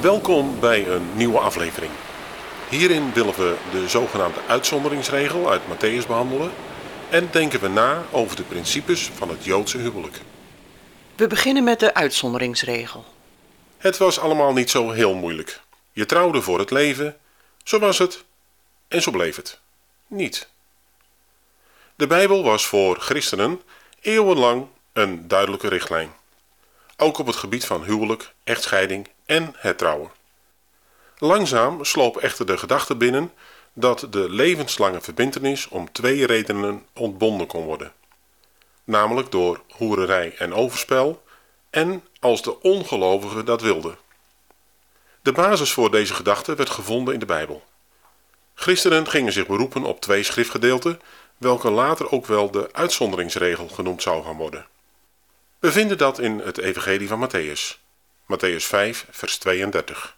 Welkom bij een nieuwe aflevering. Hierin willen we de zogenaamde uitzonderingsregel uit Matthäus behandelen en denken we na over de principes van het Joodse huwelijk. We beginnen met de uitzonderingsregel. Het was allemaal niet zo heel moeilijk. Je trouwde voor het leven, zo was het en zo bleef het. Niet. De Bijbel was voor christenen eeuwenlang een duidelijke richtlijn. Ook op het gebied van huwelijk, echtscheiding en het trouwen. Langzaam sloop echter de gedachte binnen dat de levenslange verbintenis om twee redenen ontbonden kon worden. Namelijk door hoererij en overspel en als de ongelovige dat wilde. De basis voor deze gedachte werd gevonden in de Bijbel. Christenen gingen zich beroepen op twee schriftgedeelten, welke later ook wel de uitzonderingsregel genoemd zou gaan worden. We vinden dat in het Evangelie van Matthäus, Matthäus 5, vers 32.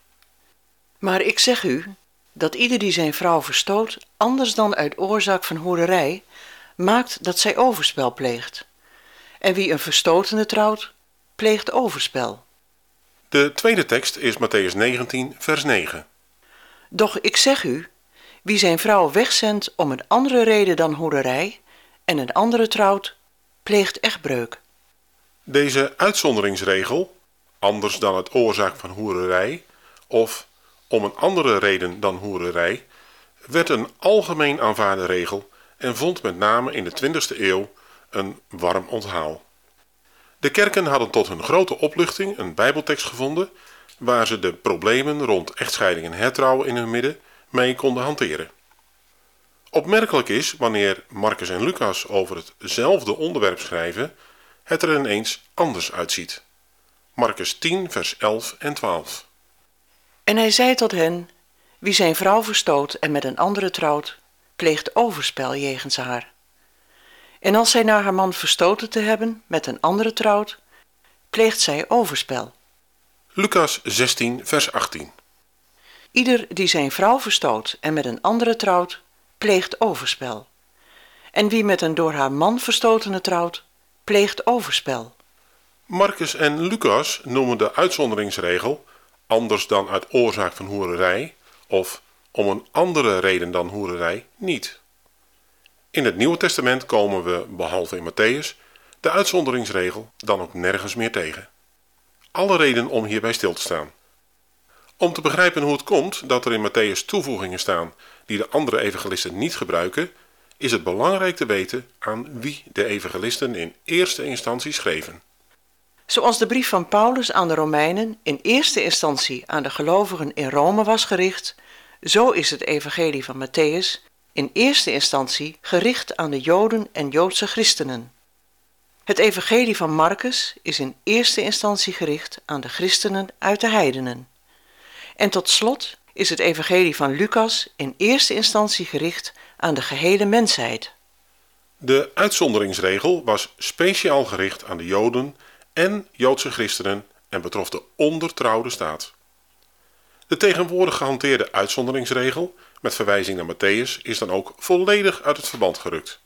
Maar ik zeg u dat ieder die zijn vrouw verstoot, anders dan uit oorzaak van hoererij, maakt dat zij overspel pleegt. En wie een verstotene trouwt, pleegt overspel. De tweede tekst is Matthäus 19, vers 9. Doch ik zeg u, wie zijn vrouw wegzendt om een andere reden dan hoererij en een andere trouwt, pleegt echtbreuk. Deze uitzonderingsregel, anders dan het oorzaak van hoererij of om een andere reden dan hoererij, werd een algemeen aanvaarde regel en vond met name in de 20e eeuw een warm onthaal. De kerken hadden tot hun grote opluchting een Bijbeltekst gevonden waar ze de problemen rond echtscheiding en hertrouwen in hun midden mee konden hanteren. Opmerkelijk is wanneer Marcus en Lucas over hetzelfde onderwerp schrijven, het er ineens anders uitziet. Marcus 10, vers 11 en 12. En hij zei tot hen: Wie zijn vrouw verstoot en met een andere trouwt, pleegt overspel jegens haar. En als zij na haar man verstoten te hebben met een andere trouwt, pleegt zij overspel. Lucas 16, vers 18. Ieder die zijn vrouw verstoot en met een andere trouwt, pleegt overspel. En wie met een door haar man verstotene trouwt, pleegt overspel. Marcus en Lucas noemen de uitzonderingsregel anders dan uit oorzaak van hoererij of om een andere reden dan hoererij niet. In het Nieuwe Testament komen we, behalve in Matthäus, de uitzonderingsregel dan ook nergens meer tegen. Alle reden om hierbij stil te staan. Om te begrijpen hoe het komt dat er in Matthäus toevoegingen staan die de andere evangelisten niet gebruiken, is het belangrijk te weten aan wie de evangelisten in eerste instantie schreven. Zoals de brief van Paulus aan de Romeinen in eerste instantie aan de gelovigen in Rome was gericht, zo is het evangelie van Matthäus in eerste instantie gericht aan de Joden en Joodse christenen. Het evangelie van Marcus is in eerste instantie gericht aan de christenen uit de heidenen. En tot slot is het evangelie van Lucas in eerste instantie gericht aan de gehele mensheid. De uitzonderingsregel was speciaal gericht aan de Joden en Joodse christenen en betrof de ondertrouwde staat. De tegenwoordig gehanteerde uitzonderingsregel met verwijzing naar Matthäus is dan ook volledig uit het verband gerukt.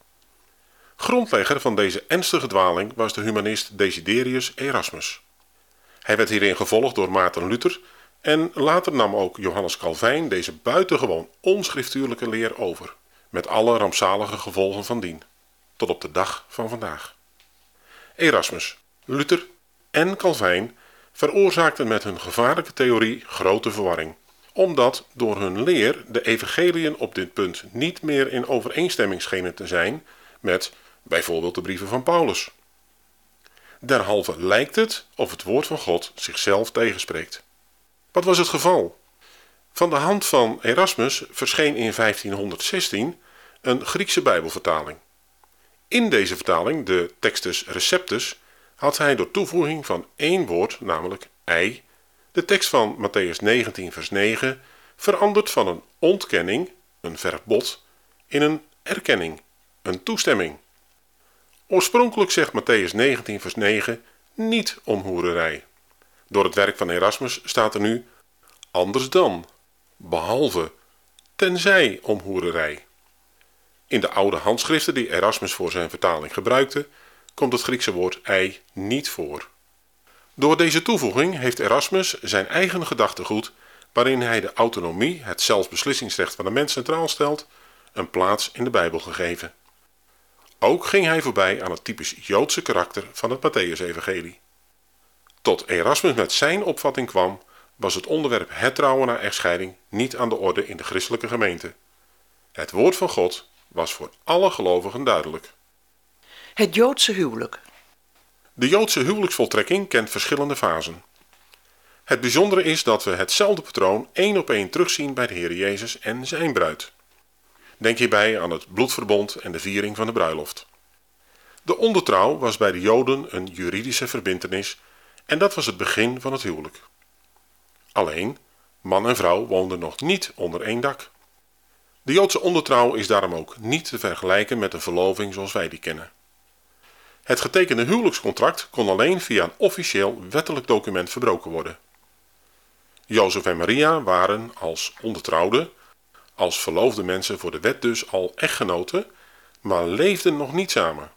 Grondlegger van deze ernstige dwaling was de humanist Desiderius Erasmus. Hij werd hierin gevolgd door Maarten Luther en later nam ook Johannes Calvijn deze buitengewoon onschriftuurlijke leer over, met alle rampzalige gevolgen van dien, tot op de dag van vandaag. Erasmus, Luther en Calvijn veroorzaakten met hun gevaarlijke theorie grote verwarring, omdat door hun leer de evangeliën op dit punt niet meer in overeenstemming schenen te zijn met bijvoorbeeld de brieven van Paulus. Derhalve lijkt het of het woord van God zichzelf tegenspreekt. Wat was het geval? Van de hand van Erasmus verscheen in 1516 een Griekse Bijbelvertaling. In deze vertaling, de Textus Receptus, had hij door toevoeging van één woord, namelijk ei, De tekst van Matthäus 19, vers 9 verandert van een ontkenning, een verbod, in een erkenning, een toestemming. Oorspronkelijk zegt Matthäus 19, vers 9 niet om hoererij. Door het werk van Erasmus staat er nu anders dan, behalve, tenzij om hoererij. In de oude handschriften die Erasmus voor zijn vertaling gebruikte, komt het Griekse woord ei niet voor. Door deze toevoeging heeft Erasmus zijn eigen gedachtegoed, waarin hij de autonomie, het zelfbeslissingsrecht van de mens centraal stelt, een plaats in de Bijbel gegeven. Ook ging hij voorbij aan het typisch Joodse karakter van het Matthäus-evangelie. Tot Erasmus met zijn opvatting kwam, was het onderwerp het trouwen na echtscheiding niet aan de orde in de christelijke gemeente. Het woord van God was voor alle gelovigen duidelijk. Het Joodse huwelijk. De Joodse huwelijksvoltrekking kent verschillende fasen. Het bijzondere is dat we hetzelfde patroon één op één terugzien bij de Heer Jezus en zijn bruid. Denk hierbij aan het bloedverbond en de viering van de bruiloft. De ondertrouw was bij de Joden een juridische verbintenis en dat was het begin van het huwelijk. Alleen, man en vrouw woonden nog niet onder één dak. De Joodse ondertrouw is daarom ook niet te vergelijken met een verloving zoals wij die kennen. Het getekende huwelijkscontract kon alleen via een officieel wettelijk document verbroken worden. Jozef en Maria waren als ondertrouwden, als verloofde mensen voor de wet dus al echtgenoten, maar leefden nog niet samen.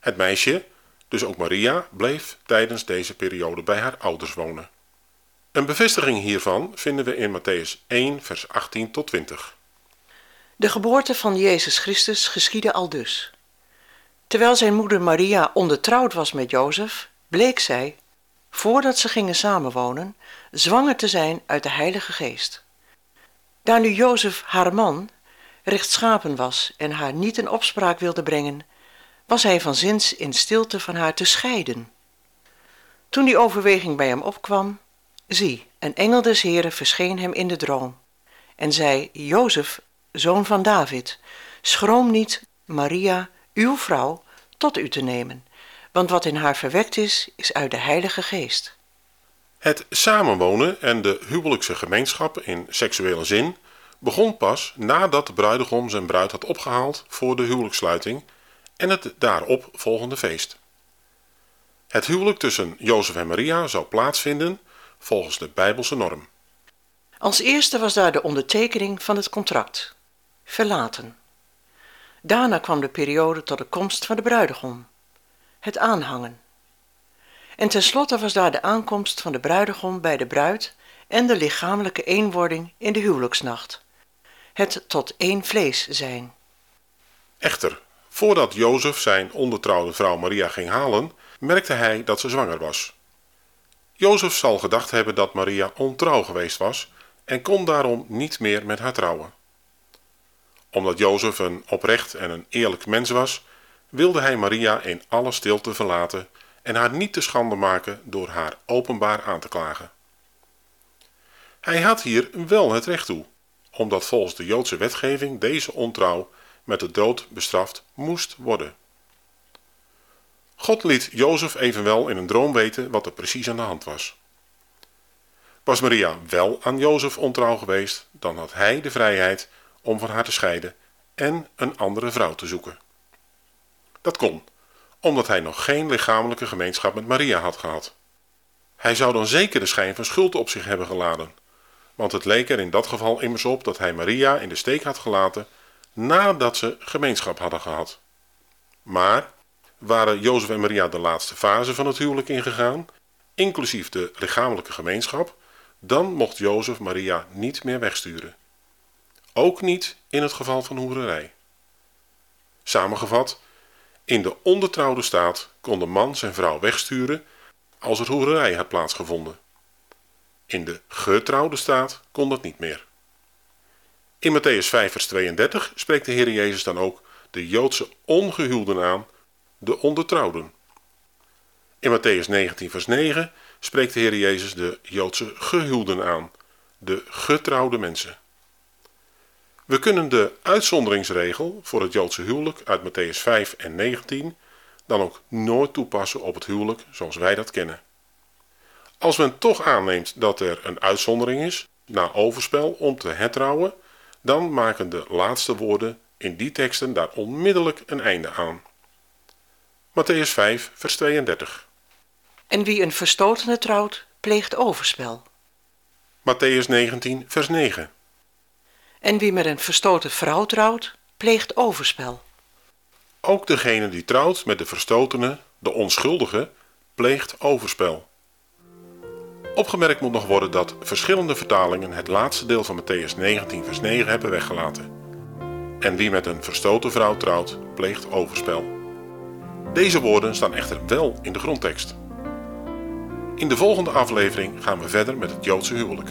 Het meisje, dus ook Maria, bleef tijdens deze periode bij haar ouders wonen. Een bevestiging hiervan vinden we in Matthäus 1, vers 18 tot 20. De geboorte van Jezus Christus geschiedde al dus. Terwijl zijn moeder Maria ondertrouwd was met Jozef, bleek zij, voordat ze gingen samenwonen, zwanger te zijn uit de Heilige Geest. Daar nu Jozef haar man rechtschapen was en haar niet in opspraak wilde brengen, was hij van zins in stilte van haar te scheiden. Toen die overweging bij hem opkwam, zie, een engel des Heren verscheen hem in de droom en zei: Jozef, zoon van David, schroom niet Maria, uw vrouw, tot u te nemen, want wat in haar verwekt is, is uit de Heilige Geest. Het samenwonen en de huwelijkse gemeenschap in seksuele zin begon pas nadat de bruidegom zijn bruid had opgehaald voor de huwelijkssluiting en het daarop volgende feest. Het huwelijk tussen Jozef en Maria zou plaatsvinden volgens de Bijbelse norm. Als eerste was daar de ondertekening van het contract, verlaten. Daarna kwam de periode tot de komst van de bruidegom, het aanhangen. En tenslotte was daar de aankomst van de bruidegom bij de bruid en de lichamelijke eenwording in de huwelijksnacht, het tot één vlees zijn. Echter, voordat Jozef zijn ondertrouwde vrouw Maria ging halen, merkte hij dat ze zwanger was. Jozef zal gedacht hebben dat Maria ontrouw geweest was en kon daarom niet meer met haar trouwen. Omdat Jozef een oprecht en een eerlijk mens was, wilde hij Maria in alle stilte verlaten en haar niet te schande maken door haar openbaar aan te klagen. Hij had hier wel het recht toe, omdat volgens de Joodse wetgeving deze ontrouw met de dood bestraft moest worden. God liet Jozef evenwel in een droom weten wat er precies aan de hand was. Was Maria wel aan Jozef ontrouw geweest, dan had hij de vrijheid om van haar te scheiden en een andere vrouw te zoeken. Dat kon, omdat hij nog geen lichamelijke gemeenschap met Maria had gehad. Hij zou dan zeker de schijn van schuld op zich hebben geladen, want het leek er in dat geval immers op dat hij Maria in de steek had gelaten nadat ze gemeenschap hadden gehad. Maar waren Jozef en Maria de laatste fase van het huwelijk ingegaan, inclusief de lichamelijke gemeenschap, dan mocht Jozef Maria niet meer wegsturen. Ook niet in het geval van hoererij. Samengevat, in de ondertrouwde staat kon de man zijn vrouw wegsturen als er hoererij had plaatsgevonden. In de getrouwde staat kon dat niet meer. In Matthäus 5 vers 32 spreekt de Heer Jezus dan ook de Joodse ongehuwden aan, de ondertrouwden. In Matthäus 19 vers 9 spreekt de Heer Jezus de Joodse gehuwden aan, de getrouwde mensen. We kunnen de uitzonderingsregel voor het Joodse huwelijk uit Matthäus 5 en 19 dan ook nooit toepassen op het huwelijk zoals wij dat kennen. Als men toch aanneemt dat er een uitzondering is, na overspel om te hertrouwen, dan maken de laatste woorden in die teksten daar onmiddellijk een einde aan. Matthäus 5, vers 32. En wie een verstotene trouwt, pleegt overspel. Matthäus 19, vers 9. En wie met een verstoten vrouw trouwt, pleegt overspel. Ook degene die trouwt met de verstotene, de onschuldige, pleegt overspel. Opgemerkt moet nog worden dat verschillende vertalingen het laatste deel van Matthäus 19, vers 9 hebben weggelaten. En wie met een verstoten vrouw trouwt, pleegt overspel. Deze woorden staan echter wel in de grondtekst. In de volgende aflevering gaan we verder met het Joodse huwelijk.